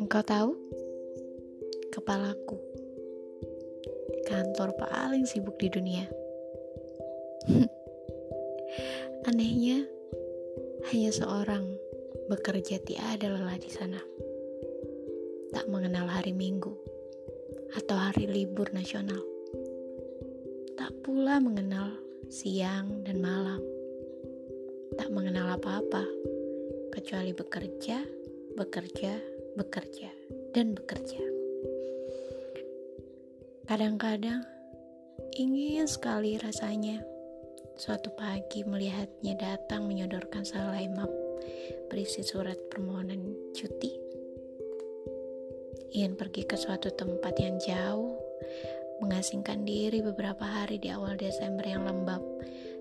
Engkau tahu? Kepalaku. Kantor paling sibuk di dunia. Anehnya, hanya seorang bekerja tiada lelah di sana. Tak mengenal hari Minggu atau hari libur nasional. Tak pula mengenal siang dan malam. Tak mengenal apa-apa kecuali bekerja, bekerja, bekerja dan bekerja. Kadang-kadang ingin sekali rasanya suatu pagi melihatnya datang menyodorkan salai map berisi surat permohonan cuti. Ingin pergi ke suatu tempat yang jauh, mengasingkan diri beberapa hari di awal Desember yang lembab,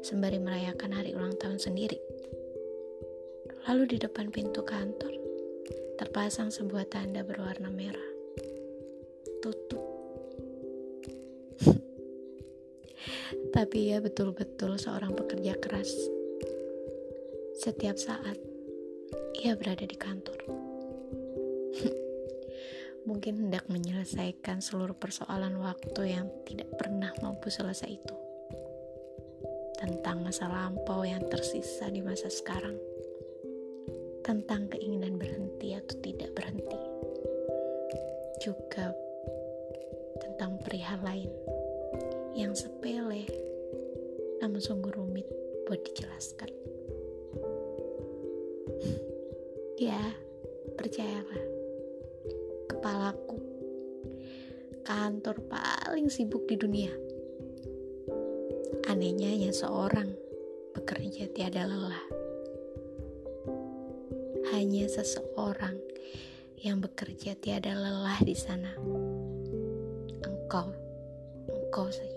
sembari merayakan hari ulang tahun sendiri. Lalu di depan pintu kantor, terpasang sebuah tanda berwarna merah. Tutup. Tapi ia betul-betul seorang pekerja keras. Setiap saat ia berada di kantor. Mungkin hendak menyelesaikan seluruh persoalan waktu yang tidak pernah mampu selesai itu. Tentang masa lampau yang tersisa di masa sekarang tentang keinginan berhenti atau tidak berhenti, juga tentang perihal lain yang sepele namun sungguh rumit buat dijelaskan. ya, percayalah, kepalaku kantor paling sibuk di dunia. Anehnya hanya seorang bekerja tiada lelah hanya seseorang yang bekerja tiada lelah di sana. Engkau, engkau saja.